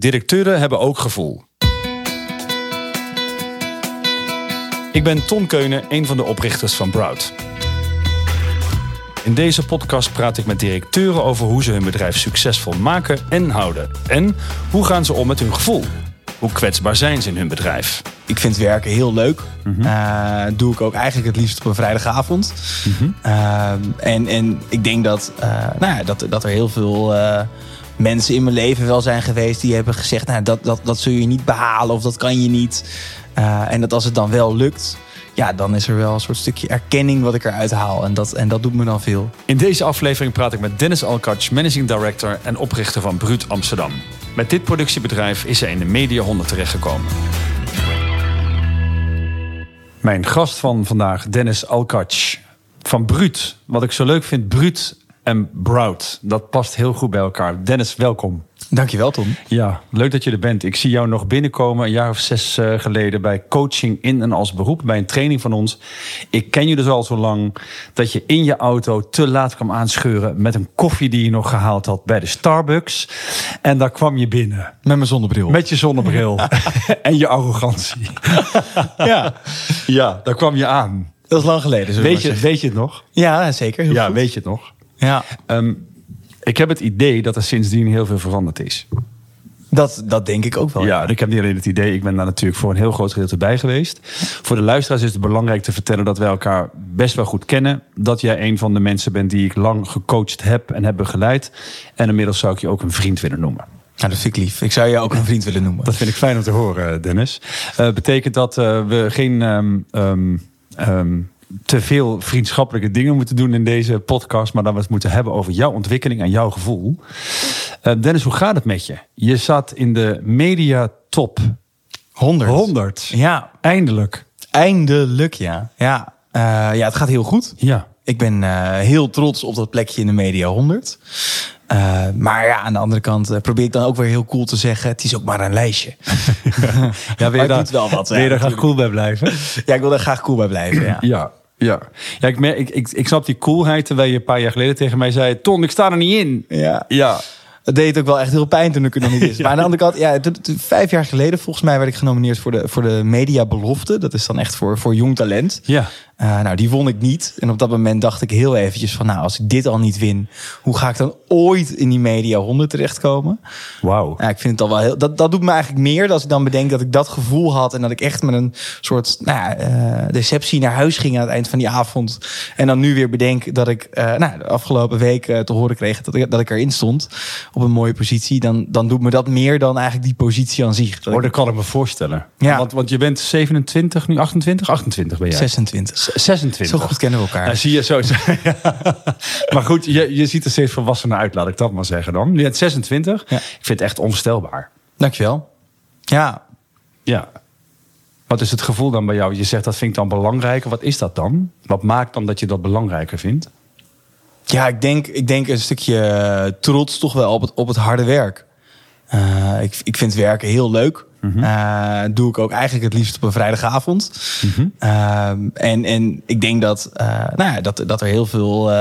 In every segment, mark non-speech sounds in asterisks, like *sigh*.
Directeuren hebben ook gevoel. Ik ben Ton Keunen, een van de oprichters van Broud. In deze podcast praat ik met directeuren over hoe ze hun bedrijf succesvol maken en houden. En hoe gaan ze om met hun gevoel? Hoe kwetsbaar zijn ze in hun bedrijf? Ik vind werken heel leuk. Uh, doe ik ook eigenlijk het liefst op een vrijdagavond. Uh, en, en ik denk dat, uh, nou ja, dat, dat er heel veel mensen in mijn leven wel zijn geweest die hebben gezegd: nou, dat, dat, dat zul je niet behalen of dat kan je niet. en dat als het dan wel lukt, ja, dan is er wel een soort stukje erkenning wat ik eruit haal. En dat, en dat doet me dan veel. In deze aflevering praat ik met Dennis Alkatsch, managing director en oprichter van Bruut Amsterdam. Met dit productiebedrijf is hij in de Media 100 terechtgekomen. Mijn gast van vandaag, Dennis Alkatsch van Bruut. Wat ik zo leuk vind, Bruut en Brout. Dat past heel goed bij elkaar. Dennis, welkom. Dankjewel, Tom. Ja, leuk dat je er bent. Ik zie jou nog binnenkomen een jaar of zes uh, geleden bij coaching in en als beroep, bij een training van ons. Ik ken je dus al zo lang dat je in je auto te laat kwam aanscheuren met een koffie die je nog gehaald had bij de Starbucks. En daar kwam je binnen. Met mijn zonnebril. Met je zonnebril. *laughs* en je arrogantie. *laughs* ja. ja, daar kwam je aan. Dat is lang geleden. Weet je, weet je het nog? Ja, zeker. Heel ja, goed. weet je het nog? Ja. Um, ik heb het idee dat er sindsdien heel veel veranderd is. Dat, dat denk ik ook wel. Ja, ik heb niet alleen het idee. Ik ben daar natuurlijk voor een heel groot gedeelte bij geweest. Voor de luisteraars is het belangrijk te vertellen dat wij elkaar best wel goed kennen. Dat jij een van de mensen bent die ik lang gecoacht heb en heb begeleid. En inmiddels zou ik je ook een vriend willen noemen. Nou, dat vind ik lief. Ik zou je ook een vriend willen noemen. Dat vind ik fijn om te horen, Dennis. Uh, betekent dat uh, we geen. Um, um, um, te veel vriendschappelijke dingen moeten doen in deze podcast, maar dat we het moeten hebben over jouw ontwikkeling en jouw gevoel. Uh, Dennis, hoe gaat het met je? Je zat in de media top 100. 100. Ja. Eindelijk. Eindelijk, ja. Ja, uh, ja het gaat heel goed. Ja. Ik ben uh, heel trots op dat plekje in de media 100. Uh, maar ja, aan de andere kant probeer ik dan ook weer heel cool te zeggen: het is ook maar een lijstje. *laughs* ja, wil je *laughs* daar, wel wat. Wil je daar graag cool bij blijven? Ja, ik wil daar graag cool bij blijven. Ja. ja. Ja, ja ik, merk, ik, ik, ik snap die coolheid terwijl je een paar jaar geleden tegen mij zei: Ton, ik sta er niet in. Ja. ja. Het deed ook wel echt heel pijn toen ik er nog niet is. *laughs* Maar aan de andere kant, ja, vijf jaar geleden volgens mij werd ik genomineerd voor de, voor de Media Belofte. Dat is dan echt voor, voor jong talent. Ja. Uh, nou, die won ik niet. En op dat moment dacht ik heel eventjes van, nou, als ik dit al niet win, hoe ga ik dan ooit in die Media 100 terechtkomen? Wauw. Ja, ik vind het al wel heel. Dat, dat doet me eigenlijk meer als ik dan bedenk dat ik dat gevoel had en dat ik echt met een soort nou ja, uh, deceptie naar huis ging aan het eind van die avond. En dan nu weer bedenk dat ik uh, nou, de afgelopen week te horen kreeg dat ik, dat ik erin stond op een mooie positie. Dan, dan doet me dat meer dan eigenlijk die positie aan zich. Dat, oh, dat kan ik me voorstellen. Ja. Want, want je bent 27, nu 28? 28 ben jij. 26. 26. Zo goed kennen we elkaar. Nou, zie je zo. *laughs* maar goed, je, je ziet er steeds volwassener uit, laat ik dat maar zeggen dan. Je bent 26. Ja. Ik vind het echt onvoorstelbaar. Dankjewel. Ja. Ja. Wat is het gevoel dan bij jou? Je zegt dat vind ik dan belangrijker. Wat is dat dan? Wat maakt dan dat je dat belangrijker vindt? Ja, ik denk, ik denk een stukje trots toch wel op het, op het harde werk. Uh, ik, ik vind werken heel leuk. Uh, doe ik ook eigenlijk het liefst op een vrijdagavond. -hmm. uh, en, en ik denk dat, nou ja, dat, dat er heel veel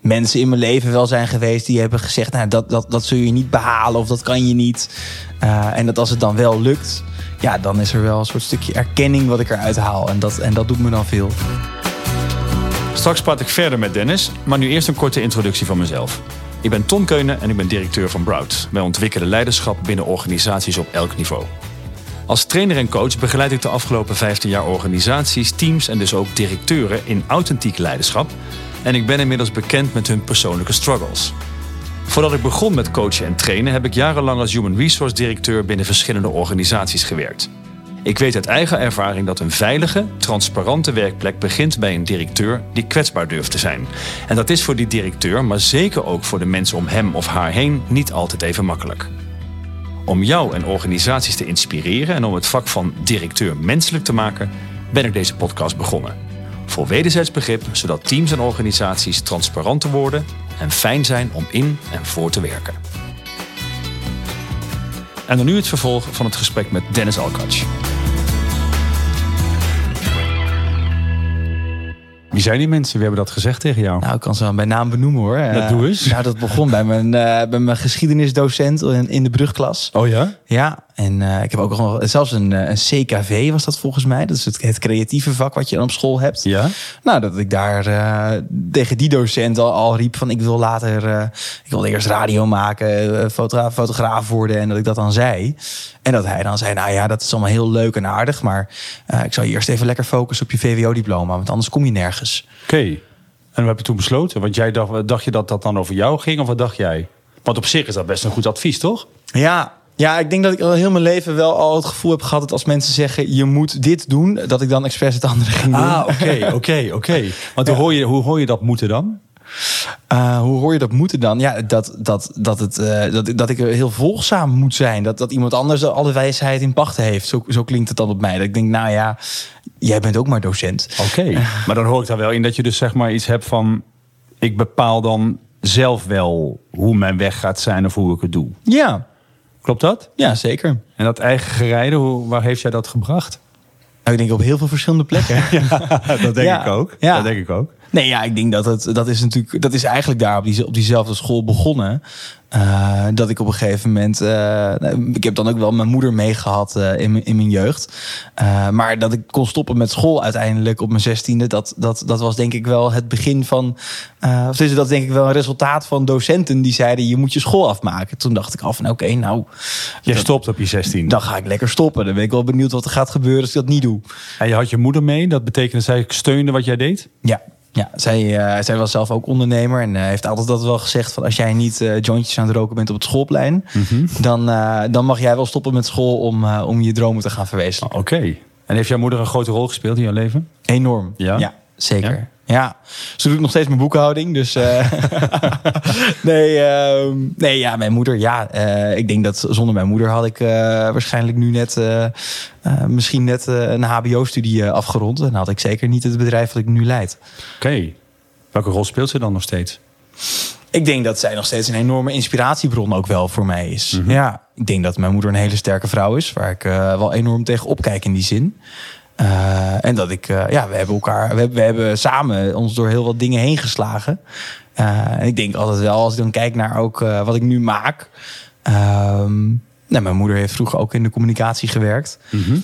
mensen in mijn leven wel zijn geweest die hebben gezegd: nou, dat, dat, dat zul je niet behalen of dat kan je niet. en dat als het dan wel lukt, ja, dan is er wel een soort stukje erkenning wat ik eruit haal. En dat, en dat doet me dan veel. Straks praat ik verder met Dennis, maar nu eerst een korte introductie van mezelf. Ik ben Ton Keunen en ik ben directeur van Broud. Wij ontwikkelen leiderschap binnen organisaties op elk niveau. Als trainer en coach begeleid ik de afgelopen 15 jaar organisaties, teams en dus ook directeuren in authentiek leiderschap. En ik ben inmiddels bekend met hun persoonlijke struggles. Voordat ik begon met coachen en trainen heb ik jarenlang als human resource directeur binnen verschillende organisaties gewerkt. Ik weet uit eigen ervaring dat een veilige, transparante werkplek begint bij een directeur die kwetsbaar durft te zijn. En dat is voor die directeur, maar zeker ook voor de mensen om hem of haar heen, niet altijd even makkelijk. Om jou en organisaties te inspireren en om het vak van directeur menselijk te maken, ben ik deze podcast begonnen. Voor wederzijds begrip, zodat teams en organisaties transparanter worden en fijn zijn om in en voor te werken. En dan nu het vervolg van het gesprek met Dennis Wie zijn die mensen? Wie hebben dat gezegd tegen jou? Nou, ik kan ze wel bij naam benoemen hoor. Dat Eh, doe eens. Nou, dat begon bij mijn, eh, bij mijn geschiedenisdocent in, in de brugklas. Oh ja? Ja, en eh, ik heb ook nog zelfs een, eh, een CKV was dat volgens mij. Dat is het, het creatieve vak wat je dan op school hebt. Ja? Nou, dat ik daar eh, tegen die docent al, al riep van ik wil later, ik wil eerst radio maken, fotograaf, fotograaf worden en dat ik dat dan zei. En dat hij dan zei, nou ja, dat is allemaal heel leuk en aardig, maar ik zou je eerst even lekker focussen op je VWO-diploma, want anders kom je nergens. Oké. En wat heb je toen besloten? Want jij dacht, dacht je dat dat dan over jou ging of wat dacht jij? Want op zich is dat best een goed advies, toch? Ja, ja, ik denk dat ik al heel mijn leven wel al het gevoel heb gehad dat als mensen zeggen je moet dit doen, dat ik dan expres het andere ging doen. Ah, oké, *laughs* oké, oké. Want hoe, hoor je, hoe hoor je dat moeten dan? Uh, hoe hoor je dat moeten dan? Ja, dat, dat, dat, het, uh, dat, dat ik heel volgzaam moet zijn. Dat, dat iemand anders alle wijsheid in pacht heeft. Zo, zo klinkt het dan op mij. Dat ik denk, nou ja, jij bent ook maar docent. Oké, okay. *laughs* maar dan hoor ik daar wel in dat je dus zeg maar iets hebt van... ik bepaal dan zelf wel hoe mijn weg gaat zijn of hoe ik het doe. Ja. Klopt dat? Ja, zeker. En dat eigen gerijden, hoe, waar heeft jij dat gebracht? Nou, ik denk op heel veel verschillende plekken. *laughs* ja, dat denk Ja. ik ook. Ja. Dat denk ik ook. Nee, ja, ik denk dat het dat is natuurlijk dat is eigenlijk daar op, die, op diezelfde school begonnen. Uh, dat ik op een gegeven moment, uh, nou, ik heb dan ook wel mijn moeder meegehad uh, in, mijn- in mijn jeugd. Maar dat ik kon stoppen met school uiteindelijk op mijn zestiende, dat, dat, dat was denk ik wel het begin van, of dus dat is denk ik wel een resultaat van docenten die zeiden je moet je school afmaken. Toen dacht ik af, oké, nou Je dat- stopt op je 16. dan ga ik lekker stoppen. Dan ben ik wel benieuwd wat er gaat gebeuren als ik dat niet doe. En je had je moeder mee. Dat betekende dat zij steunde wat jij deed? Ja, ja zij, eh, zij was zelf ook ondernemer en eh, heeft altijd dat wel gezegd van als jij niet eh, jointjes aan het roken bent op het schoolplein, dan, eh, dan mag jij wel stoppen met school om, om je dromen te gaan verwezenlijken. Oké. En heeft jouw moeder een grote rol gespeeld in jouw leven? Enorm. Ja? zeker. Ja? Ja. ze doet nog steeds mijn boekhouding, dus eh, *laughs* nee, ehm, nee, ja, mijn moeder, ja, eh, ik denk dat zonder mijn moeder had ik eh, waarschijnlijk nu net, misschien net een HBO-studie afgerond en had ik zeker niet het bedrijf dat ik nu leid. Oké. Welke rol speelt ze dan nog steeds? Ik denk dat zij nog steeds een enorme inspiratiebron ook wel voor mij is. Ja, ik denk dat mijn moeder een hele sterke vrouw is, waar ik wel enorm tegen opkijk in die zin. Eh, en dat ik, eh, ja, we hebben elkaar, we hebben, we hebben samen ons door heel wat dingen heen geslagen. Eh, en ik denk altijd wel, als ik dan kijk naar ook wat ik nu maak. ehm, nou, mijn moeder heeft vroeger ook in de communicatie gewerkt.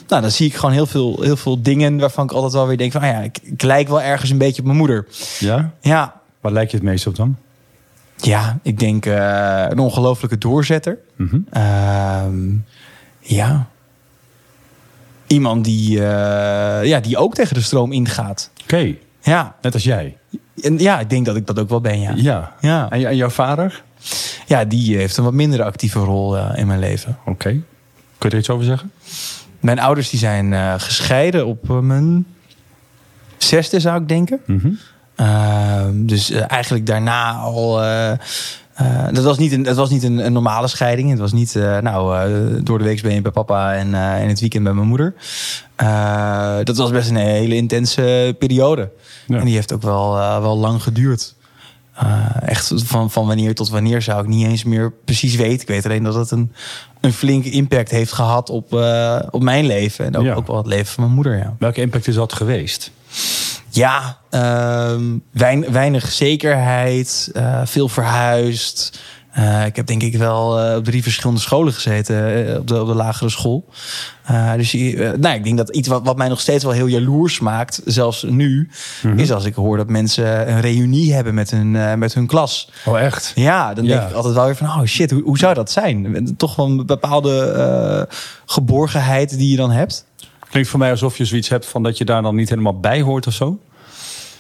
Nou, dan zie ik gewoon heel veel, heel veel dingen waarvan ik altijd wel weer denk van, ah ja, ik, ik lijk wel ergens een beetje op mijn moeder. Ja? Ja, Waar lijk je het meest op dan? ja, ik denk een ongelofelijke doorzetter. Mhm. Ehm, ja. Iemand die, eh, ja, die ook tegen de stroom ingaat. Oké. Ja. Net als jij. En ja, ik denk dat ik dat ook wel ben, ja. Ja. Ja, En, jouw vader? ja die heeft een wat minder actieve rol eh, in mijn leven. Oké. Kun je er iets over zeggen? Mijn ouders die zijn eh, gescheiden op mijn zesde, zou ik denken. Mhm. Ehm, dus eigenlijk daarna al. Eh, dat was niet, een, dat was niet een, een normale scheiding. Het was niet, eh, nou, eh, door de week ben je bij papa en in het weekend bij mijn moeder. Dat was best een hele intense periode. Ja. En die heeft ook wel, wel lang geduurd. Echt van, van wanneer tot wanneer zou ik niet eens meer precies weten. Ik weet alleen dat het een, een flinke impact heeft gehad op, op mijn leven. En ook, Ja. ook wel het leven van mijn moeder. Ja. Welke impact is dat geweest? Ja, ehm, wein- weinig zekerheid, eh, veel verhuisd. Eh, ik heb denk ik wel eh, op drie verschillende scholen gezeten op, de, op de lagere school. Dus nou, ik denk dat iets wat, wat mij nog steeds wel heel jaloers maakt, zelfs nu, is als ik hoor dat mensen een reunie hebben met hun, met hun klas. Oh, echt? Ja, dan Ja. denk ik altijd wel weer van, oh shit, hoe, hoe zou dat zijn? Toch wel een bepaalde geborgenheid die je dan hebt. Klinkt voor mij alsof je zoiets hebt van dat je daar dan niet helemaal bij hoort of zo.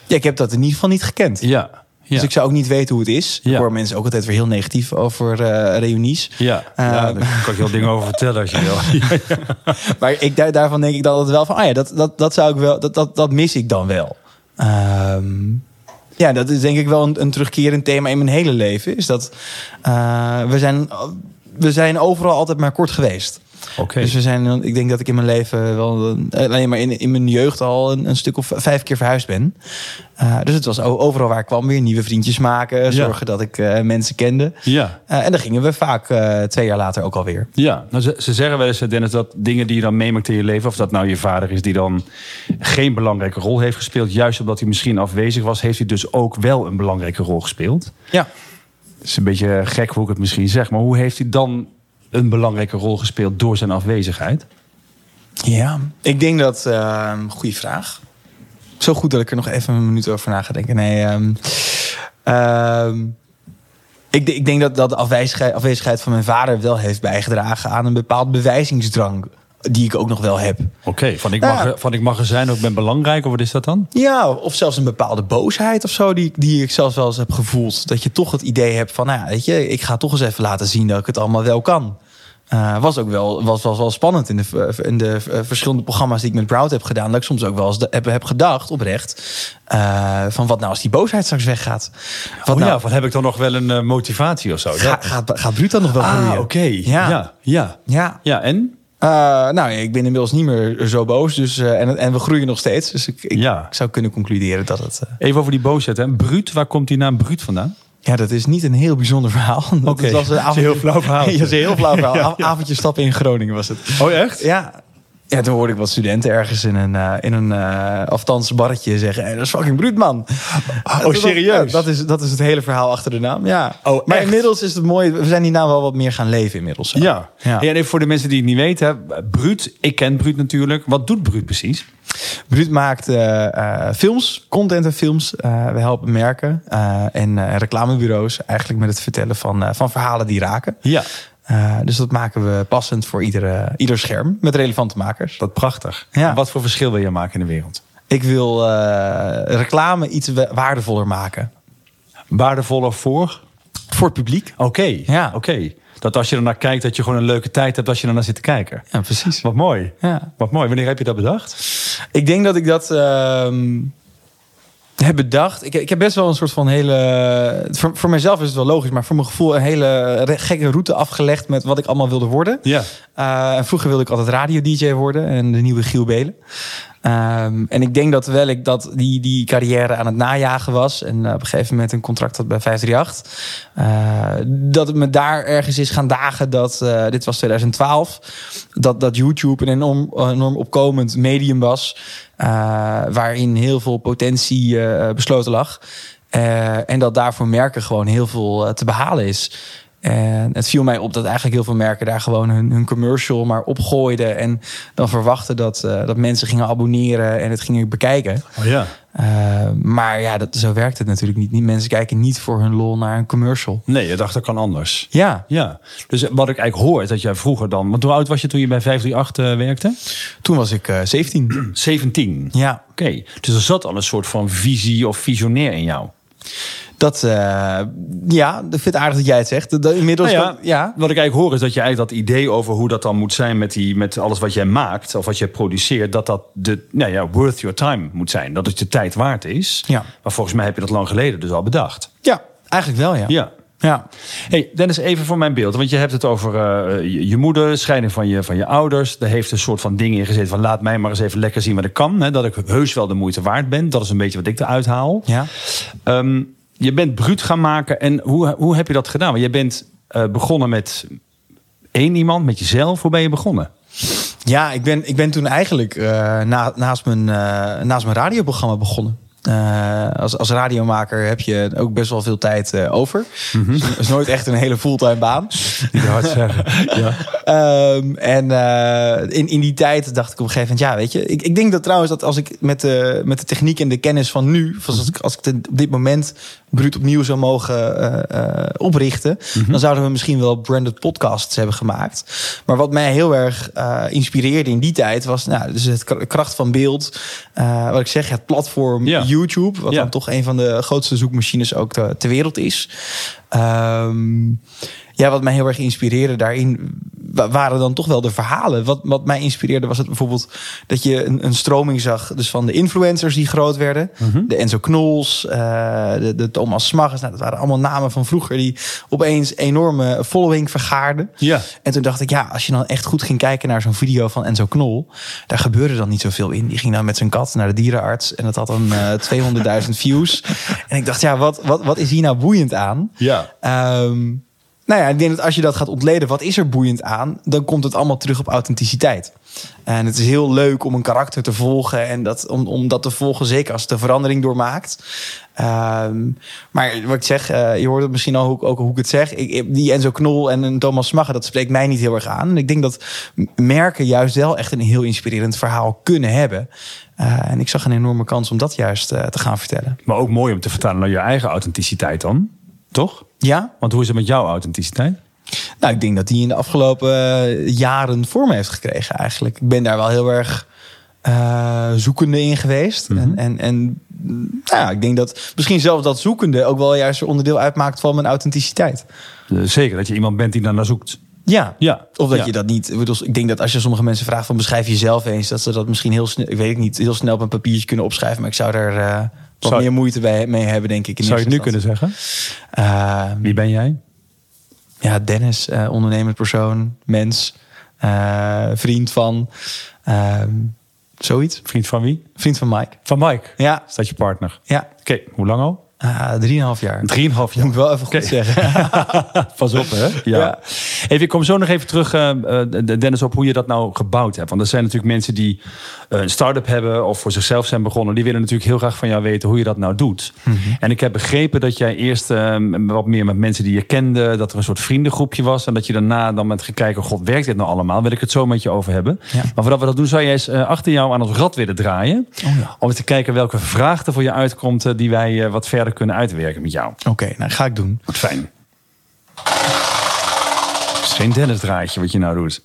Ja, ik heb dat in ieder geval niet gekend. Ja. Ja. Dus ik zou ook niet weten hoe het is. Ja. Ik hoor mensen ook altijd weer heel negatief over eh reunies. ja. ja, Ehm. daar kan ik je wel dingen over vertellen als je wil. *laughs* Maar ik, daar, daarvan denk ik dan altijd wel van... ah ja, dat, dat, dat, zou ik wel, dat, dat, dat mis ik dan wel. Ehm, ja, dat is denk ik wel een, een terugkerend thema in mijn hele leven. Is dat eh, we, zijn, we zijn overal altijd maar kort geweest. Oké. Dus we zijn, ik denk dat ik in mijn leven wel, eh, alleen maar in, in mijn jeugd al een, een stuk of vijf keer verhuisd ben. Uh, dus het was overal waar ik kwam weer nieuwe vriendjes maken, zorgen dat ik uh, mensen kende. Ja. Uh, en dan gingen we vaak twee jaar later ook alweer. Ja, nou, ze, ze, zeggen wel eens, Dennis, dat dingen die je dan meemaakt in je leven, of dat nou je vader is die dan geen belangrijke rol heeft gespeeld, juist omdat hij misschien afwezig was, heeft hij dus ook wel een belangrijke rol gespeeld. Ja. Het is een beetje gek hoe ik het misschien zeg, maar hoe heeft hij dan een belangrijke rol gespeeld door zijn afwezigheid? Ja, ik denk dat. Uh, goede vraag. Zo goed dat ik er nog even een minuut over na ga denken. Nee, um, um, ik, ik, denk dat, dat de afwezigheid, afwezigheid van mijn vader wel heeft bijgedragen aan een bepaald bewijzingsdrang die ik ook nog wel heb. Oké, van, ik mag, ja. van ik mag er zijn, ook ben belangrijk, of wat is dat dan? Ja, of zelfs een bepaalde boosheid of zo, die, die ik zelfs wel eens heb gevoeld. Dat je toch het idee hebt van, nou, weet je, ik ga toch eens even laten zien dat ik het allemaal wel kan. Uh, was ook wel, was, was wel spannend in de, in de verschillende programma's die ik met Broud heb gedaan. Dat ik soms ook wel eens de, heb, heb gedacht, oprecht. Uh, van wat nou als die boosheid straks weggaat? Wat oh nou, ja, van heb ik dan nog wel een motivatie of zo? Ga, gaat, gaat Bruut dan nog wel groeien? Ah, oké. Okay. Ja. ja. Ja. Ja. Ja, en? Nou, ik ben inmiddels niet meer zo boos. Dus, en, en we groeien nog steeds. Dus ik, ik, ja. ik zou kunnen concluderen dat het. Even over die boosheid. Hè. Bruut, waar komt die naam Bruut vandaan? Ja, dat is niet een heel bijzonder verhaal. Oké, okay. dat was een, heel flauw verhaal. *laughs* ja, dat is een heel flauw verhaal. *laughs* ja, ja. Avondje stappen in Groningen was het. Oh, echt? Ja, ja, toen hoorde ik wat studenten ergens in een, uh, in een uh, aftans barretje zeggen... Hey, dat is fucking bruut, man. Oh, serieus? Dat, dat, is, dat is het hele verhaal achter de naam, ja. Oh, maar inmiddels is het mooi. We zijn die naam wel wat meer gaan leven inmiddels. Zo. Ja. ja. En even voor de mensen die het niet weten. Bruut, ik ken Bruut natuurlijk. Wat doet Bruut precies? Bruut maakt uh, films, content en films. we helpen merken en reclamebureaus eigenlijk met het vertellen van, van verhalen die raken. Ja. Uh, dus dat maken we passend voor iedere, ieder scherm met relevante makers. Dat prachtig. Ja. wat voor verschil wil je maken in de wereld? Ik wil uh, reclame iets waardevoller maken. Waardevoller voor? Voor het publiek. Oké, ja. oké. Dat als je er naar kijkt, dat je gewoon een leuke tijd hebt als je er naar zit te kijken. Ja, precies. Wat mooi. Ja. Wat mooi. Wanneer heb je dat bedacht? Ik denk dat ik dat... Uh, heb bedacht. Ik, ik heb best wel een soort van hele. Voor, voor mezelf is het wel logisch, maar voor mijn gevoel een hele gekke route afgelegd met wat ik allemaal wilde worden. Ja. Uh, en vroeger wilde ik altijd radio-DJ worden en de nieuwe Giel Belen. Um, en ik denk dat terwijl ik dat die, die carrière aan het najagen was... en op een gegeven moment een contract had bij 538... Uh, dat het me daar ergens is gaan dagen dat... Uh, dit was 2012... dat, dat YouTube een enorm, opkomend medium was... Waarin heel veel potentie besloten lag... en dat daarvoor merken gewoon heel veel te behalen is... En het viel mij op dat eigenlijk heel veel merken daar gewoon hun, hun commercial maar opgooiden. En dan verwachten dat, uh, dat mensen gingen abonneren en het gingen bekijken. Oh ja. Uh, maar ja, dat, zo werkt het natuurlijk niet. Mensen kijken niet voor hun lol naar een commercial. Nee, je dacht dat kan anders. Ja. ja. Dus wat ik eigenlijk hoor is dat jij vroeger dan... Want hoe oud was je toen je bij 538 uh, werkte? Toen was ik uh, 17. 17? Ja. Oké. Okay. Dus er zat al een soort van visie of visionair in jou. Dat, uh, ja, dat vind ik aardig dat jij het zegt. Dat, inmiddels, nou ja, dat, ja, Wat ik eigenlijk hoor is dat je eigenlijk dat idee over hoe dat dan moet zijn met, die, met alles wat jij maakt of wat jij produceert, dat dat de, nou ja, worth your time moet zijn. Dat het je tijd waard is. Ja. Maar volgens mij heb je dat lang geleden dus al bedacht. Ja, eigenlijk wel, ja. Ja. Ja. Hey, Dennis, even voor mijn beeld. Want je hebt het over uh, je, je, moeder, scheiding van je, van je ouders. Daar heeft een soort van ding in gezeten van laat mij maar eens even lekker zien wat ik kan. Hè, dat ik heus wel de moeite waard ben. Dat is een beetje wat ik eruit haal. Ja. Um, je bent bruut gaan maken. En hoe, hoe heb je dat gedaan? Want je bent uh, begonnen met één iemand, met jezelf. Hoe ben je begonnen? Ja, ik ben, ik ben toen eigenlijk uh, na, naast, mijn, naast mijn radioprogramma begonnen. Uh, als, als radiomaker heb je ook best wel veel tijd uh, over. Mm -hmm. dus is nooit echt een hele fulltime baan. Ja, hard zeggen. *laughs* ja. Um, en uh, in, in die tijd dacht ik op een gegeven moment... ja, weet je... Ik, ik denk dat trouwens dat als ik met de, met de techniek en de kennis van nu... als ik, als ik op dit moment bruut opnieuw zou mogen oprichten... Mm -hmm. dan zouden we misschien wel branded podcasts hebben gemaakt. Maar wat mij heel erg inspireerde in die tijd... was nou, dus het kracht van beeld. wat ik zeg, het platform... YouTube, wat dan toch een van de grootste zoekmachines ook ter, ter wereld is. Um, ja, wat mij heel erg inspireerde daarin waren dan toch wel de verhalen. Wat, wat mij inspireerde was het bijvoorbeeld dat je een, een stroming zag. Dus van de influencers die groot werden. Mhm. De Enzo Knols, uh, de, de, Thomas Smaggers. Nou, dat waren allemaal namen van vroeger die opeens enorme following vergaarden. Ja. En toen dacht ik, ja, als je dan echt goed ging kijken naar zo'n video van Enzo Knol. Daar gebeurde dan niet zoveel in. Die ging dan met zijn kat naar de dierenarts. En dat had dan *laughs* uh, 200.000 views. En ik dacht, ja, wat, wat, wat is hier nou boeiend aan? Ja. Um, nou ja, ik denk dat als je dat gaat ontleden, wat is er boeiend aan? Dan komt het allemaal terug op authenticiteit. En het is heel leuk om een karakter te volgen en dat, om, om dat te volgen, zeker als het een verandering doormaakt. Um, maar wat ik zeg, uh, je hoort het misschien al ook, ook hoe ik het zeg. Ik, die Enzo Knol en Thomas Smagge, dat spreekt mij niet heel erg aan. Ik denk dat merken juist wel echt een heel inspirerend verhaal kunnen hebben. Uh, en ik zag een enorme kans om dat juist uh, te gaan vertellen. Maar ook mooi om te vertalen naar je eigen authenticiteit dan, toch? Ja. Want hoe is het met jouw authenticiteit? Nou, ik denk dat die in de afgelopen uh, jaren vorm heeft gekregen eigenlijk. Ik ben daar wel heel erg uh, zoekende in geweest. Mm -hmm. En, en, en nou ja, ik denk dat misschien zelfs dat zoekende ook wel juist een onderdeel uitmaakt van mijn authenticiteit. Uh, zeker, dat je iemand bent die dan naar zoekt. Ja. ja. Of dat ja. je dat niet. Ik, denk dat als je sommige mensen vraagt van beschrijf jezelf eens, dat ze dat misschien heel snel, ik weet het niet, heel snel op een papiertje kunnen opschrijven. Maar ik zou daar uh, wat zou, meer moeite bij, mee hebben, denk ik. In zou je het nu kunnen zeggen? Uh, Wie ben jij? Ja, Dennis, uh, ondernemend persoon, mens, uh, vriend van. zoiets. Vriend van wie? Vriend van Mike. Van Mike? Ja. Is dat je partner? Ja. Oké, okay. hoe lang al? Uh, drieënhalf jaar. Drieënhalf jaar. Moet ik wel even goed okay. zeggen. *laughs* Pas op, hè? Ja. ja. Even, ik kom zo nog even terug, uh, Dennis, op hoe je dat nou gebouwd hebt. Want er zijn natuurlijk mensen die een start-up hebben of voor zichzelf zijn begonnen. Die willen natuurlijk heel graag van jou weten hoe je dat nou doet. Mm -hmm. En ik heb begrepen dat jij eerst uh, wat meer met mensen die je kende, dat er een soort vriendengroepje was. En dat je daarna dan met gekeken, god, werkt dit nou allemaal? Wil ik het zo met je over hebben. Ja. Maar voordat we dat doen, zou jij eens achter jou aan ons rad willen draaien. Oh, ja. Om te kijken welke vraag er voor je uitkomt die wij wat verder kunnen uitwerken met jou. Oké, okay, nou ga ik doen. Wat fijn. Het is geen Dennis draadje wat je nou doet.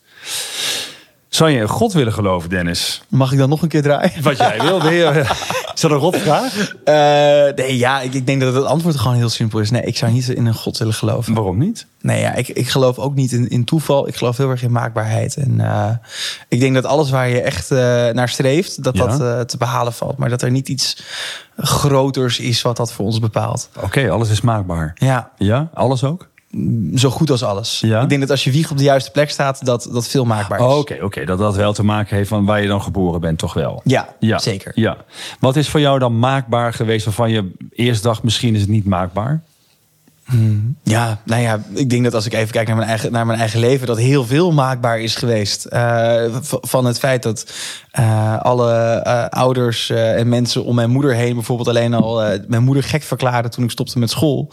Zou je in God willen geloven, Dennis? Mag ik dan nog een keer draaien? Wat jij wil. Je, *laughs* is dat een rotvraag? Uh, nee, ja, ik, ik, denk dat het antwoord gewoon heel simpel is. Nee, ik zou niet in een God willen geloven. Waarom niet? Nee, ja, ik, ik geloof ook niet in, in toeval. Ik geloof heel erg in maakbaarheid. En uh, ik denk dat alles waar je echt uh, naar streeft, dat Ja. dat te behalen valt. Maar dat er niet iets groters is wat dat voor ons bepaalt. Oké, alles is maakbaar. Ja, Ja, alles ook? Zo goed als alles. Ja? Ik denk dat als je wieg op de juiste plek staat, dat dat veel maakbaar is. Oh, Oké, oké, dat dat wel te maken heeft van waar je dan geboren bent, toch wel? Ja, Ja, zeker. Ja. Wat is voor jou dan maakbaar geweest waarvan je eerst dacht misschien is het niet maakbaar? Ja, nou ja, ik denk dat als ik even kijk naar mijn eigen, naar mijn eigen leven, dat heel veel maakbaar is geweest. Uh, van het feit dat uh, alle uh, ouders en mensen om mijn moeder heen bijvoorbeeld alleen al mijn moeder gek verklaarden toen ik stopte met school.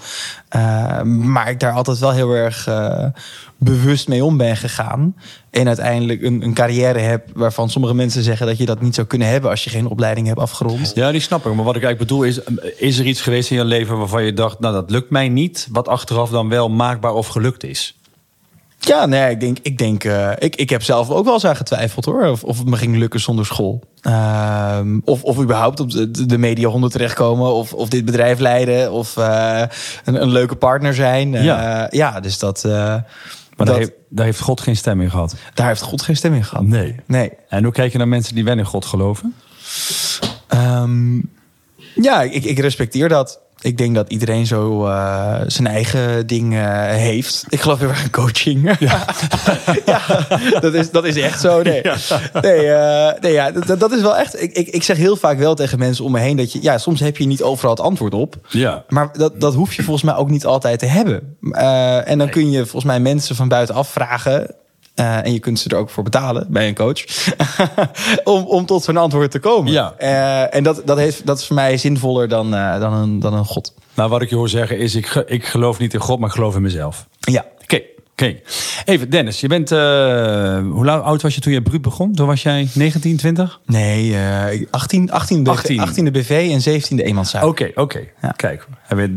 maar ik daar altijd wel heel erg bewust mee om ben gegaan. En uiteindelijk een, een carrière heb waarvan sommige mensen zeggen dat je dat niet zou kunnen hebben als je geen opleiding hebt afgerond. Ja, die snap ik. Maar wat ik eigenlijk bedoel is, is er iets geweest in je leven waarvan je dacht, nou dat lukt mij niet, wat achteraf dan wel maakbaar of gelukt is? Ja, nee, ik denk, ik, denk uh, ik, ik heb zelf ook wel eens aan getwijfeld hoor. Of, of het me ging lukken zonder school. Uh, of, of überhaupt op de, de media honden terechtkomen. Of, of dit bedrijf leiden. Of uh, een, een leuke partner zijn. Ja. ja, dus dat. maar dat, daar, heeft, daar heeft God geen stem in gehad. Daar heeft God geen stem in gehad. Nee. nee. En hoe kijk je naar mensen die wel in God geloven? Um, ja, ik, ik respecteer dat. Ik denk dat iedereen zo uh, zijn eigen ding uh, heeft. Ik geloof heel erg in coaching. *laughs* Ja, ja dat, is, dat is echt zo. Nee, ja. nee, uh, nee ja, dat, dat, is wel echt. Ik, ik, ik zeg heel vaak wel tegen mensen om me heen dat je, ja, soms heb je niet overal het antwoord op. Ja. Maar dat, dat hoef je volgens mij ook niet altijd te hebben. en dan kun je volgens mij mensen van buitenaf vragen. Uh, en je kunt ze er ook voor betalen bij een coach. *laughs* om, om tot zo'n antwoord te komen. Ja. Uh, en dat, dat, heeft, dat is voor mij zinvoller dan, uh, dan, een, dan een God. Nou, wat ik je hoor zeggen is: ik, ik geloof niet in God, maar ik geloof in mezelf. Ja. Oké. Even, Dennis, je bent. hoe lang oud was je toen je bruut begon? Toen was jij 19, 20? Nee, 18, 18, BV, 18. 18e BV en 17e eenmanszaak. Oké, okay, oké. Okay. Ja. Kijk,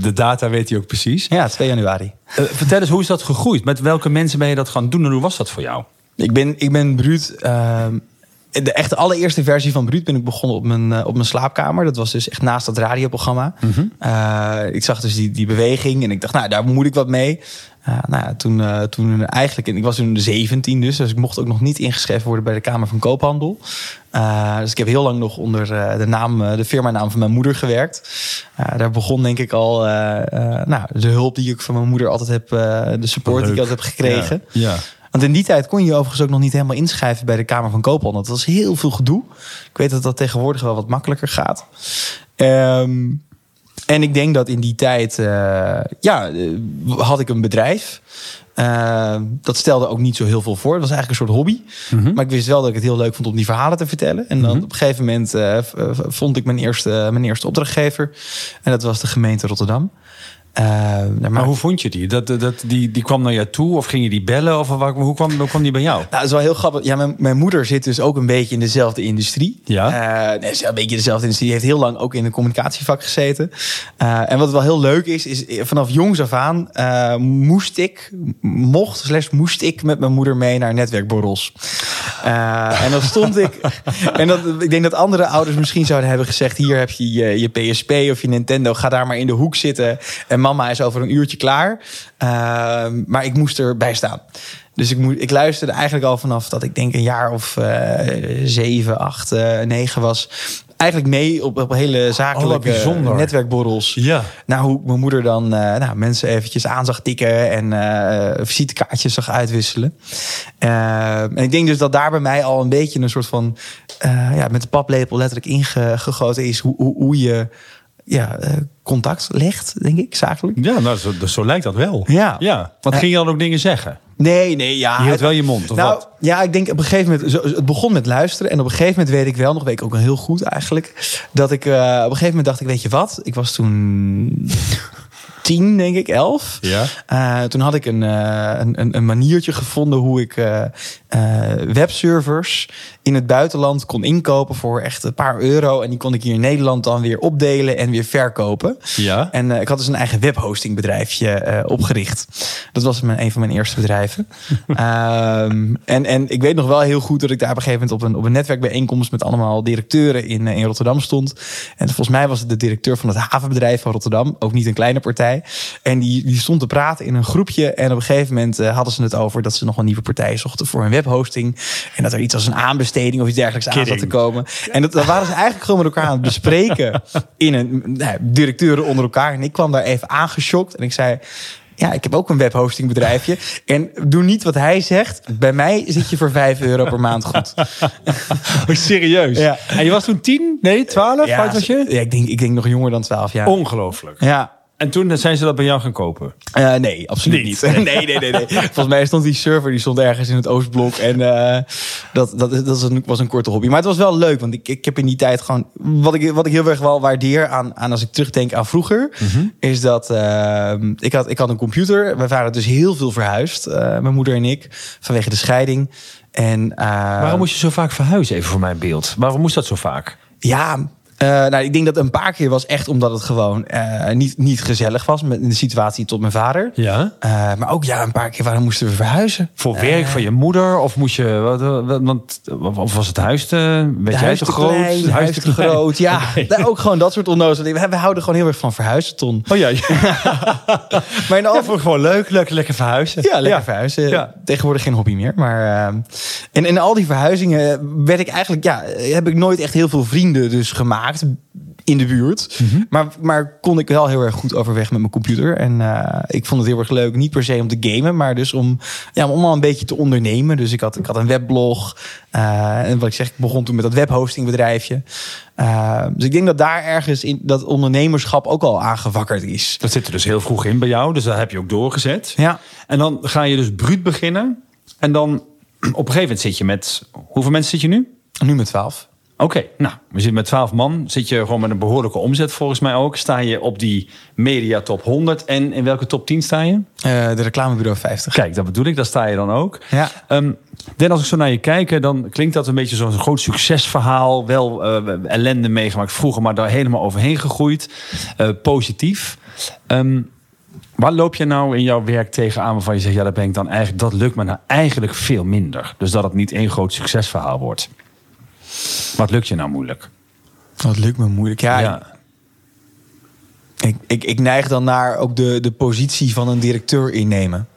de data weet hij ook precies. Ja, 2 januari. Uh, vertel eens, hoe is dat gegroeid? Met welke mensen ben je dat gaan doen en hoe was dat voor jou? Ik ben, ik ben bruut. Uh, de echt allereerste versie van Bruut ben ik begonnen op mijn, uh, op mijn slaapkamer. Dat was dus echt naast dat radioprogramma. Mm -hmm. uh, ik zag dus die, die beweging en ik dacht, nou, daar moet ik wat mee. Nou ja, toen, toen eigenlijk, ik was toen 17 dus, dus ik mocht ook nog niet ingeschreven worden bij de Kamer van Koophandel. dus ik heb heel lang nog onder de naam, de firma-naam van mijn moeder gewerkt. daar begon denk ik al nou, de hulp die ik van mijn moeder altijd heb, de support die ik altijd heb gekregen. ja. Want in die tijd kon je overigens ook nog niet helemaal inschrijven bij de Kamer van Koophandel. Dat was heel veel gedoe. Ik weet dat dat tegenwoordig wel wat makkelijker gaat. Ehm, en ik denk dat in die tijd, uh, ja, eh, had ik een bedrijf. Uh, dat stelde ook niet zo heel veel voor. Het was eigenlijk een soort hobby. Mhm. Maar ik wist wel dat ik het heel leuk vond om die verhalen te vertellen. En dan mhm. op een gegeven moment uh, vond ik mijn eerste, mijn eerste opdrachtgever. En dat was de gemeente Rotterdam. Uh, maar, hoe vond je die? Dat, dat, die? Die kwam naar jou toe of ging je die bellen? Of hoe, kwam, hoe kwam die bij jou? Nou, dat is wel heel grappig. Ja, mijn, mijn moeder zit dus ook een beetje in dezelfde industrie. Ja? Uh, nee, een beetje dezelfde industrie. Die heeft heel lang ook in een communicatievak gezeten. Uh, en wat wel heel leuk is, is vanaf jongs af aan moest ik, mocht, slash moest ik met mijn moeder mee naar netwerkborrels. en dan stond ik... *laughs* en dat, ik denk dat andere ouders misschien zouden hebben gezegd... hier heb je je, je PSP of je Nintendo, ga daar maar in de hoek zitten... En mama is over een uurtje klaar. Ehm, maar ik moest erbij staan. Dus ik, moet, ik luisterde eigenlijk al vanaf dat ik denk een jaar of uh, zeven, acht, uh, negen was. Eigenlijk mee op, op hele zakelijke oh, netwerkborrels. Ja. Nou, hoe mijn moeder dan uh, nou, mensen eventjes aan zag tikken en visitekaartjes zag uitwisselen. Ehm, en ik denk dus dat daar bij mij al een beetje een soort van ja, met de paplepel letterlijk ingegoten is hoe, hoe, hoe je ja, uh, contact legt, denk ik, zakelijk. Ja, nou, zo, zo lijkt dat wel. Ja. ja. Want ging je dan ook dingen zeggen? Nee, nee, ja. Je hield wel je mond, of nou, wat? Ja, ik denk op een gegeven moment... Zo, het begon met luisteren. En op een gegeven moment weet ik wel, nog weet ik ook heel goed eigenlijk... dat ik uh, op een gegeven moment dacht ik, weet je wat? Ik was toen tien, denk ik, elf. Ja. Uh, toen had ik een, uh, een, een maniertje gevonden hoe ik uh, webservers in het buitenland kon inkopen voor echt een paar euro. En die kon ik hier in Nederland dan weer opdelen en weer verkopen. Ja. En ik had dus een eigen webhostingbedrijfje opgericht. Dat was mijn, een van mijn eerste bedrijven. um, *laughs* en, en ik weet nog wel heel goed dat ik daar op een gegeven moment op een, op een netwerkbijeenkomst met allemaal directeuren in, in Rotterdam stond. En volgens mij was het de directeur van het havenbedrijf van Rotterdam. Ook niet een kleine partij. En die, die stond te praten in een groepje. En op een gegeven moment uh, hadden ze het over dat ze nog een nieuwe partij zochten voor een webhosting. En dat er iets als een aanbesteding of iets dergelijks aan zat te komen. En dat, dat waren ze eigenlijk gewoon met elkaar aan het bespreken. *laughs* In een nou, directeuren onder elkaar. En ik kwam daar even aangeschokt. En ik zei ja, ik heb ook een webhostingbedrijfje. En doe niet wat hij zegt. Bij mij zit je voor 5 euro per maand goed. Oh, serieus? Ja. En je was toen 10? Nee, 12? Ja, was je? Ja, ik denk, ik denk nog jonger dan 12 jaar. Ongelooflijk. Ja. En toen zijn ze dat bij jou gaan kopen? Uh, nee, absoluut niet. Nee. *laughs* nee, nee, nee, nee. Volgens mij stond die server die stond ergens in het Oostblok. En uh, dat, dat, dat was een, was een korte hobby. Maar het was wel leuk, want ik, ik heb in die tijd gewoon... Wat ik, wat ik heel erg wel waardeer aan, aan als ik terugdenk aan vroeger... Mm -hmm. is dat uh, ik, had, ik had een computer. We waren dus heel veel verhuisd, mijn moeder en ik. Vanwege de scheiding. En, Waarom moest je zo vaak verhuizen, even voor mijn beeld? Waarom moest dat zo vaak? Ja, uh, nou, ik denk dat een paar keer was echt omdat het gewoon uh, niet, niet gezellig was met in de situatie tot mijn vader. Ja. Uh, maar ook ja, een paar keer waarom moesten we verhuizen. Voor werk van je moeder? Of moest je, wat, want, of was het huis te, weet jij te groot? Klein, huis, huis te, te groot, ja. *laughs* Okay. ook gewoon dat soort onnozel dingen. We, houden gewoon heel erg van verhuizen, Ton. Oh ja. ja. *laughs* maar dan ja, vond gewoon leuk, leuk, lekker verhuizen. Ja, lekker ja. verhuizen. Ja. Tegenwoordig geen hobby meer. Maar, en in al die verhuizingen werd ik eigenlijk, ja, heb ik nooit echt heel veel vrienden dus gemaakt in de buurt. Mm -hmm. maar, maar kon ik wel heel erg goed overweg met mijn computer. En uh, ik vond het heel erg leuk. Niet per se om te gamen, maar dus om, ja, om al een beetje te ondernemen. Dus ik had, ik had een weblog. Uh, en wat ik zeg, ik begon toen met dat webhostingbedrijfje. Uh, dus ik denk dat daar ergens in dat ondernemerschap ook al aangewakkerd is. Dat zit er dus heel vroeg in bij jou. Dus dat heb je ook doorgezet. Ja. En dan ga je dus bruut beginnen. En dan *clears throat* op een gegeven moment zit je met... Hoeveel mensen zit je nu? Nu met twaalf. Oké, okay, nou, we zitten met 12 man. Zit je gewoon met een behoorlijke omzet volgens mij ook. Sta je op die media top 100. En in welke top 10 sta je? Uh, de reclamebureau 50. Kijk, dat bedoel ik. Daar sta je dan ook. Ja. Um, Den, als ik zo naar je kijk, dan klinkt dat een beetje zo'n groot succesverhaal. Wel uh, ellende meegemaakt vroeger, maar daar helemaal overheen gegroeid. Uh, positief. Um, Waar loop je nou in jouw werk tegenaan waarvan je zegt... ja, dat ben ik dan eigenlijk, dat lukt me nou eigenlijk veel minder. Dus dat het niet één groot succesverhaal wordt. Wat lukt je nou moeilijk? Wat lukt me moeilijk? Ja, ja. Ik, ik, ik neig dan naar ook de, de positie van een directeur innemen.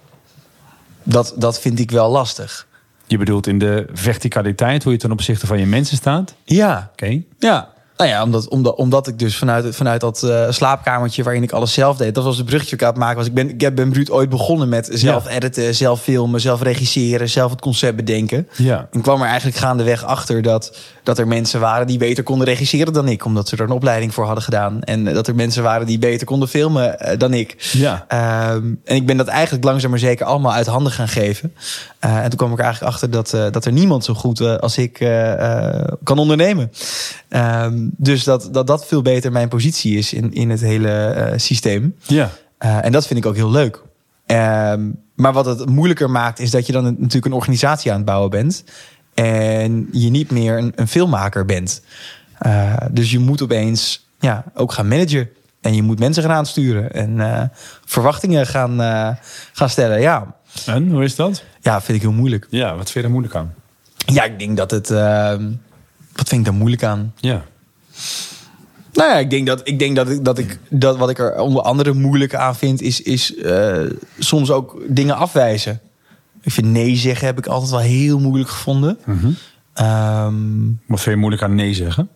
Dat, dat vind ik wel lastig. Je bedoelt in de verticaliteit, hoe je ten opzichte van je mensen staat? Ja. Oké. Ja. Nou ja, omdat, omdat, omdat ik dus vanuit, vanuit dat uh, slaapkamertje waarin ik alles zelf deed, dat was de bruggetje ik aan het maken was. Ik ben, ik ben bruut ooit begonnen met zelf editen, zelf filmen, zelf regisseren, zelf het concept bedenken. Ja. En kwam er eigenlijk gaandeweg achter dat, dat er mensen waren die beter konden regisseren dan ik, omdat ze er een opleiding voor hadden gedaan. En dat er mensen waren die beter konden filmen uh, dan ik. Ja. Um, en ik ben dat eigenlijk langzaam maar zeker allemaal uit handen gaan geven. Uh, en toen kwam ik er eigenlijk achter dat, dat er niemand zo goed als ik kan ondernemen. Um, dus dat, dat dat veel beter mijn positie is in, in het hele uh, systeem. Ja. Uh, en dat vind ik ook heel leuk. Um, maar wat het moeilijker maakt, is dat je dan natuurlijk een organisatie aan het bouwen bent. En je niet meer een, een filmmaker bent. Uh, dus je moet opeens ja, ook gaan managen. En je moet mensen gaan aansturen. En verwachtingen gaan, gaan stellen. Ja. En hoe is dat? Ja, vind ik heel moeilijk. Ja, wat vind je er moeilijk aan? Ja, ik denk dat het. Ehm, wat vind ik daar moeilijk aan? Ja. Nou ja, ik denk dat ik denk dat ik dat ik dat wat ik er onder andere moeilijk aan vind, is, is uh, soms ook dingen afwijzen. Ik vind nee zeggen heb ik altijd wel heel moeilijk gevonden. Mm -hmm. um, wat vind je moeilijk aan nee zeggen?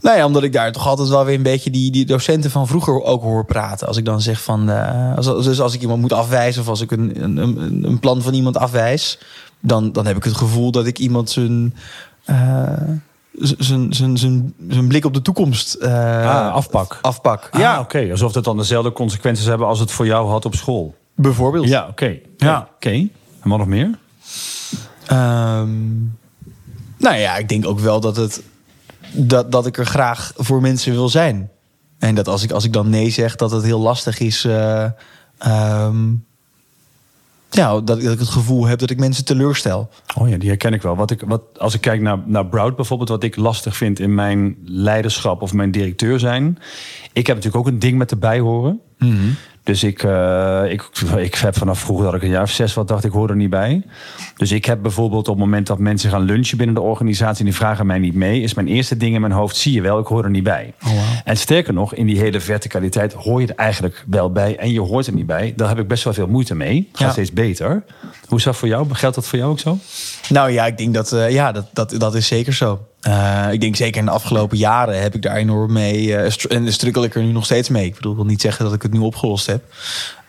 Nou ja, omdat ik daar toch altijd wel weer een beetje die, die docenten van vroeger ook hoor praten. Als ik dan zeg van. Uh, als, dus als ik iemand moet afwijzen of als ik een, een, een plan van iemand afwijs, dan, dan heb ik het gevoel dat ik iemand zijn. Uh, zijn blik op de toekomst uh, ah, afpak. afpak. Ah, ja, oké. Okay. Alsof dat dan dezelfde consequenties hebben als het voor jou had op school. Bijvoorbeeld. Ja, oké. Okay. Ja. Oké. Okay. En wat nog meer? Um, nou ja, ik denk ook wel dat, het, dat, dat ik er graag voor mensen wil zijn. En dat als ik, als ik dan nee zeg, dat het heel lastig is. Uh, um, ja, dat, dat ik het gevoel heb dat ik mensen teleurstel. Oh ja, die herken ik wel. Wat ik, wat, als ik kijk naar, naar Broud bijvoorbeeld, wat ik lastig vind in mijn leiderschap of mijn directeur zijn. Ik heb natuurlijk ook een ding met erbij horen. Mm -hmm. Dus ik, uh, ik, ik heb vanaf vroeger dat ik een jaar of zes wat dacht, ik hoor er niet bij. Dus ik heb bijvoorbeeld op het moment dat mensen gaan lunchen binnen de organisatie en die vragen mij niet mee, is mijn eerste ding in mijn hoofd, zie je wel, ik hoor er niet bij. Oh, wow. En sterker nog, in die hele verticaliteit hoor je er eigenlijk wel bij en je hoort er niet bij. Daar heb ik best wel veel moeite mee. Het gaat Ja. steeds beter. Hoe is dat voor jou? Geldt dat voor jou ook zo? Nou ja, ik denk dat uh, ja, dat, dat, dat is zeker zo. Uh, ik denk zeker in de afgelopen jaren heb ik daar enorm mee. Uh, en ik er nu nog steeds mee. Ik bedoel, ik wil niet zeggen dat ik het nu opgelost heb.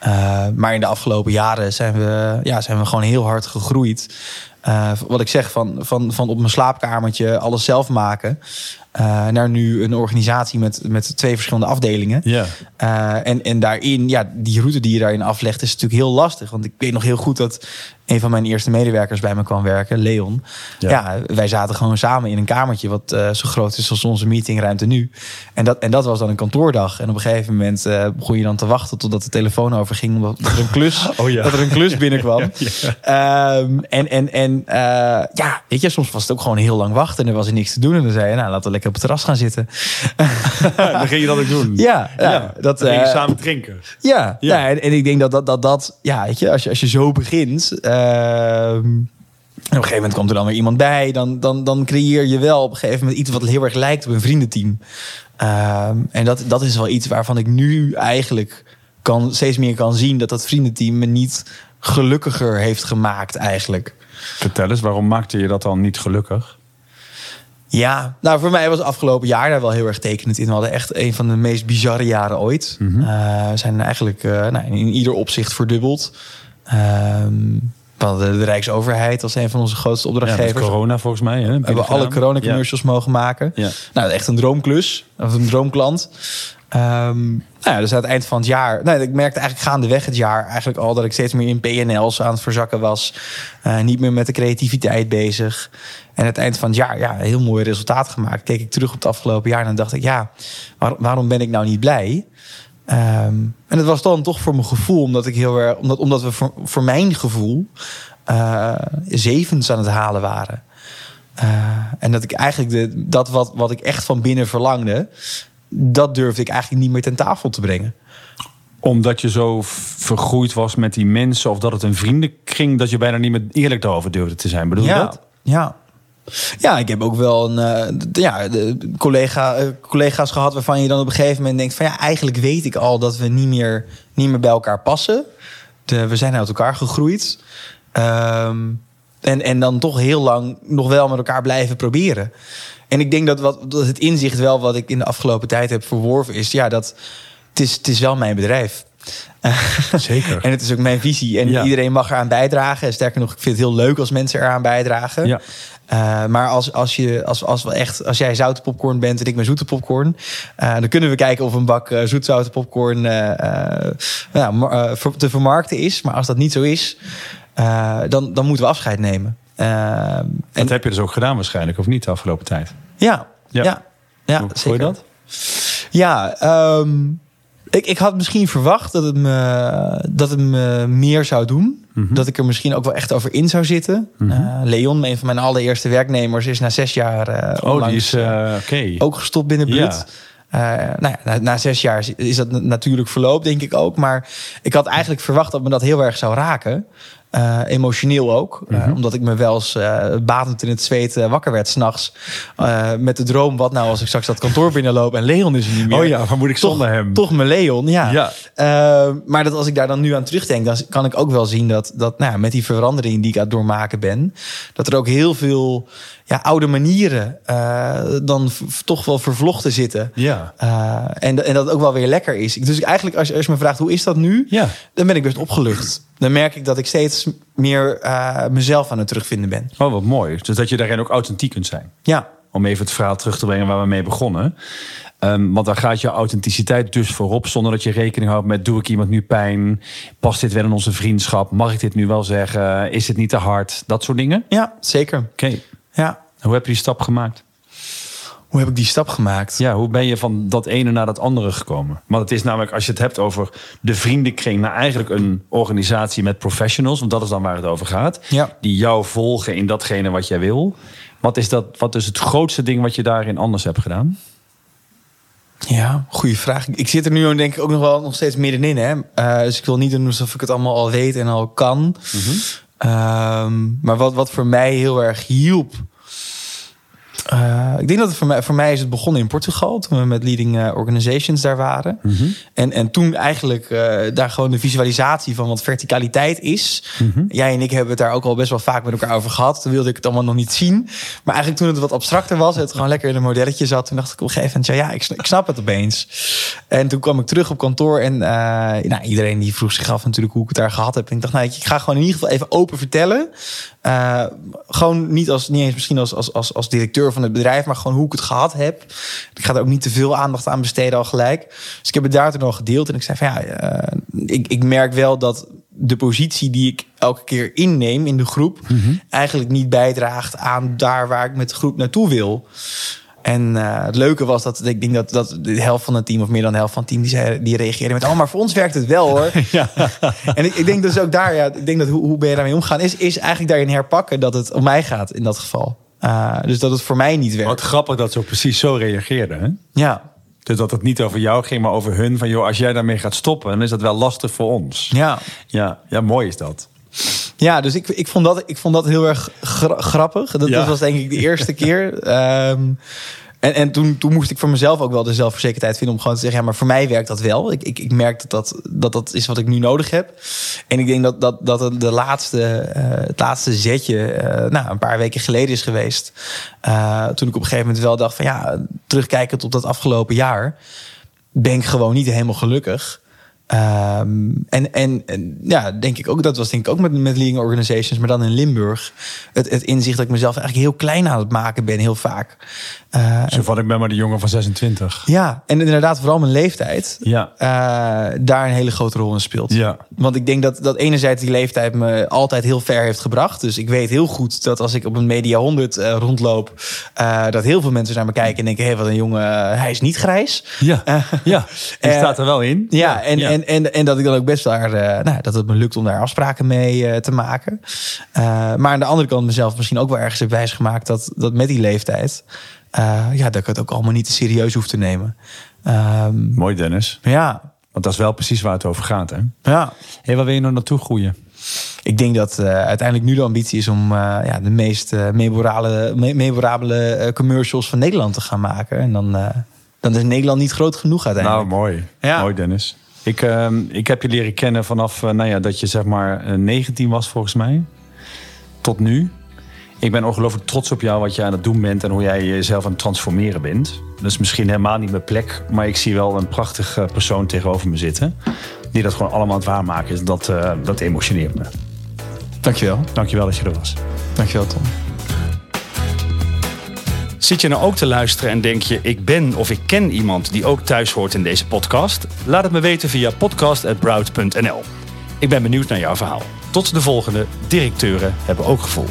Uh, maar in de afgelopen jaren zijn we, ja, zijn we gewoon heel hard gegroeid. Wat ik zeg, van, van, van op mijn slaapkamertje alles zelf maken. Naar nu een organisatie met, met twee verschillende afdelingen. Ja. En, en daarin, ja, die route die je daarin aflegt, is natuurlijk heel lastig. Want ik weet nog heel goed dat een van mijn eerste medewerkers bij me kwam werken, Leon. Ja. Ja, wij zaten gewoon samen in een kamertje wat uh, zo groot is als onze meetingruimte nu. En dat, en dat was dan een kantoordag. En op een gegeven moment uh, begon je dan te wachten totdat de telefoon overging. Omdat er een klus, *laughs* Oh ja. dat er een klus binnenkwam. *laughs* Ja, Um, en en, en uh, ja, weet je, soms was het ook gewoon heel lang wachten. En er was er niks te doen. En dan zei je, nou, laten we lekker op het terras gaan zitten. *laughs* dan ging je dat ook doen. Ja, ja, dat, dan ging je eh, samen drinken. Ja, Ja. ja. en, en ik denk dat dat, dat, dat ja, weet je, als je, als je zo begint. Ehm, en op een gegeven moment komt er dan weer iemand bij. Dan, dan, dan creëer je wel op een gegeven moment iets wat heel erg lijkt op een vriendenteam. Ehm, en dat, dat is wel iets waarvan ik nu eigenlijk kan, steeds meer kan zien dat dat vriendenteam me niet gelukkiger heeft gemaakt eigenlijk. Vertel eens, waarom maakte je dat dan niet gelukkig? Ja, nou voor mij was het afgelopen jaar daar wel heel erg tekenend in. We hadden echt een van de meest bizarre jaren ooit. Mhm. Eh, we zijn eigenlijk uh, nou, in ieder opzicht verdubbeld. Um, we hadden de Rijksoverheid als een van onze grootste opdrachtgevers. corona volgens mij. Hè? we hebben alle corona-commercials mogen maken. Ja. Nou, echt een droomklus. Of een droomklant. Um, nou ja, dus aan het eind van het jaar... Nou, ik merkte eigenlijk gaandeweg het jaar eigenlijk al... dat ik steeds meer in PNL's aan het verzakken was. Uh, niet meer met de creativiteit bezig. En aan het eind van het jaar, ja, heel mooi resultaat gemaakt. Keek ik terug op het afgelopen jaar en dan dacht ik... ja, waar, waarom ben ik nou niet blij? Um, en het was dan toch voor mijn gevoel... omdat, ik heel erg, omdat, omdat we voor, voor mijn gevoel... Uh, zevens aan het halen waren. Uh, en dat ik eigenlijk de, dat wat, wat ik echt van binnen verlangde dat durfde ik eigenlijk niet meer ten tafel te brengen. Omdat je zo vergroeid was met die mensen, of dat het een vriendenkring, dat je bijna niet meer eerlijk daarover durfde te zijn. Bedoel je ja, dat? Ja. Ja, ik heb ook wel een, uh, ja, de collega, uh, collega's gehad waarvan je dan op een gegeven moment denkt van ja, eigenlijk weet ik al dat we niet meer, niet meer bij elkaar passen. De, we zijn uit elkaar gegroeid. Um, en, en dan toch heel lang nog wel met elkaar blijven proberen. En ik denk dat, wat, dat het inzicht wel wat ik in de afgelopen tijd heb verworven is, ja, dat het is, het is wel mijn bedrijf. *laughs* Zeker. en het is ook mijn visie. En iedereen mag eraan bijdragen. Sterker nog, ik vind het heel leuk als mensen eraan bijdragen. Ja. Uh, maar als, als, je, als, als, we echt, als jij zoute popcorn bent en ik ben zoete popcorn, uh, dan kunnen we kijken of een bak uh, zoetzoute popcorn te vermarkten is. Maar als dat niet zo is, dan, dan moeten we afscheid nemen. dat en, heb je dus ook gedaan waarschijnlijk, of niet, de afgelopen tijd? Ja, ja, ja. ja Hoe zeker. je dat? Ja, um, ik, ik had misschien verwacht dat het me, dat het me meer zou doen. Mhm. Dat ik er misschien ook wel echt over in zou zitten. Mm Leon, een van mijn allereerste werknemers, is na zes jaar uh, oh, die is, uh, ook gestopt binnen Blut. Ja. nou ja, na, na, zes jaar is dat natuurlijk verloop, denk ik ook. Maar ik had eigenlijk verwacht dat me dat heel erg zou raken. Uh, emotioneel ook. Uh, omdat ik me wel eens uh, batend in het zweet wakker werd s'nachts. met de droom, wat nou als ik straks dat kantoor binnenloop en Leon is er niet meer. Oh ja, waar moet ik zonder hem? Toch mijn Leon, ja. ja. maar dat als ik daar dan nu aan terugdenk, dan kan ik ook wel zien dat, dat nou, met die verandering die ik aan het doormaken ben, dat er ook heel veel ja, oude manieren dan toch wel vervlochten zitten. Ja. En, en dat het ook wel weer lekker is. Dus eigenlijk, als je, als je me vraagt hoe is dat nu, ja. dan ben ik best opgelucht. Dan merk ik dat ik steeds meer uh, mezelf aan het terugvinden ben. Oh, wat mooi. Dus dat je daarin ook authentiek kunt zijn. Ja. Om even het verhaal terug te brengen waar we mee begonnen. Um, want dan gaat je authenticiteit dus voorop, zonder dat je rekening houdt met: doe ik iemand nu pijn? Past dit wel in onze vriendschap? Mag ik dit nu wel zeggen? Is het niet te hard? Dat soort dingen? Ja, zeker. Oké. Ja. Hoe heb je die stap gemaakt? Hoe heb ik die stap gemaakt? Ja, hoe ben je van dat ene naar dat andere gekomen? Want het is namelijk, als je het hebt over de vriendenkring, naar eigenlijk een organisatie met professionals, want dat is dan waar het over gaat, ja. die jou volgen in datgene wat jij wil. Wat is, dat, wat is het grootste ding wat je daarin anders hebt gedaan? Ja, goede vraag. Ik zit er nu denk ik ook nog wel nog steeds middenin. Hè? Uh, dus ik wil niet doen alsof ik het allemaal al weet en al kan. Mm -hmm. maar wat, wat voor mij heel erg hielp, uh, ik denk dat het voor mij, voor mij is het begonnen in Portugal. Toen we met leading uh, organizations daar waren. Mm -hmm. en, en toen eigenlijk uh, daar gewoon de visualisatie van wat verticaliteit is. Mm -hmm. Jij en ik hebben het daar ook al best wel vaak met elkaar over gehad. Toen wilde ik het allemaal nog niet zien. Maar eigenlijk toen het wat abstracter was. Het gewoon lekker in een modelletje zat. Toen dacht ik op een gegeven moment. Ja, ja ik, ik snap het opeens. En toen kwam ik terug op kantoor. En nou, iedereen die vroeg zich af natuurlijk hoe ik het daar gehad heb. En ik dacht, nou, ik ga gewoon in ieder geval even open vertellen. gewoon niet, als, niet eens misschien als, als, als, als directeur van het bedrijf, maar gewoon hoe ik het gehad heb. Ik ga er ook niet te veel aandacht aan besteden al gelijk. Dus ik heb het daar toen al gedeeld en ik zei van ja, uh, ik, ik merk wel dat de positie die ik elke keer inneem in de groep mm -hmm. eigenlijk niet bijdraagt aan daar waar ik met de groep naartoe wil. En uh, het leuke was dat ik denk dat, dat de helft van het team, of meer dan de helft van het team, die, zei, die reageerde met: Oh, maar voor ons werkt het wel hoor. *laughs* Ja. en ik, ik, denk dus ook daar, ja, ik denk dat hoe, hoe ben je daarmee omgaan, is, is eigenlijk daarin herpakken dat het om mij gaat in dat geval. Uh, dus dat het voor mij niet werkt. Wat grappig dat ze ook precies zo reageerden. Hè? Ja. Dus dat het niet over jou ging, maar over hun. Van joh, als jij daarmee gaat stoppen, dan is dat wel lastig voor ons. Ja. Ja, ja mooi is dat. Ja, dus ik, ik, vond, dat, ik vond dat heel erg gra grappig. Dat, ja. dat, was denk ik de eerste keer. Um, *laughs* en, en toen, toen moest ik voor mezelf ook wel de zelfverzekerdheid vinden om gewoon te zeggen: ja, maar voor mij werkt dat wel. Ik, ik, ik merk dat dat, dat dat is wat ik nu nodig heb. En ik denk dat dat, dat de laatste, uh, het laatste zetje, uh, nou, een paar weken geleden is geweest. Uh, toen ik op een gegeven moment wel dacht: van ja, terugkijkend op dat afgelopen jaar, ben ik gewoon niet helemaal gelukkig. Um, en, en, en, ja, denk ik ook, dat was denk ik ook met, met leading organizations, maar dan in Limburg. Het, het inzicht dat ik mezelf eigenlijk heel klein aan het maken ben, heel vaak. Uh, Zo van, ik ben maar de jongen van 26. Ja, en inderdaad, vooral mijn leeftijd. Ja. Uh, daar een hele grote rol in speelt. Ja. Want ik denk dat, dat enerzijds die leeftijd me altijd heel ver heeft gebracht. Dus ik weet heel goed dat als ik op een Media 100 uh, rondloop, dat heel veel mensen naar me kijken en denken: hé, hey, wat een jongen, hij is niet grijs. Ja, ja. die *laughs* staat er wel in. Ja, en, ja. En, en, en dat ik dan ook best daar, nou, dat het me lukt om daar afspraken mee te maken. maar aan de andere kant mezelf misschien ook wel ergens heb wijsgemaakt dat, dat met die leeftijd. Ja, dat ik het ook allemaal niet te serieus hoef te nemen. Um, Mooi, Dennis. Ja. Want dat is wel precies waar het over gaat, hè? Ja. Hey, waar wil je nou naartoe groeien? ik denk dat uh, uiteindelijk nu de ambitie is om uh, ja, de meest uh, memorabele, me memorabele commercials van Nederland te gaan maken. En dan, dan is Nederland niet groot genoeg uiteindelijk. Nou, mooi. Ja. Mooi, Dennis. Ik, ehm, ik heb je leren kennen vanaf nou ja, dat je zeg maar 19 was volgens mij. Tot nu. Ik ben ongelooflijk trots op jou, wat je aan het doen bent en hoe jij jezelf aan het transformeren bent. Dat is misschien helemaal niet mijn plek, maar ik zie wel een prachtige persoon tegenover me zitten. Die dat gewoon allemaal aan het waarmaken is. Dat, uh, dat emotioneert me. Dankjewel. Dankjewel dat je er was. Dankjewel, Tom. Zit je nou ook te luisteren en denk je, ik ben of ik ken iemand die ook thuis hoort in deze podcast? Laat het me weten via podcast.broud.nl. Ik ben benieuwd naar jouw verhaal. Tot de volgende. Directeuren hebben ook gevoel.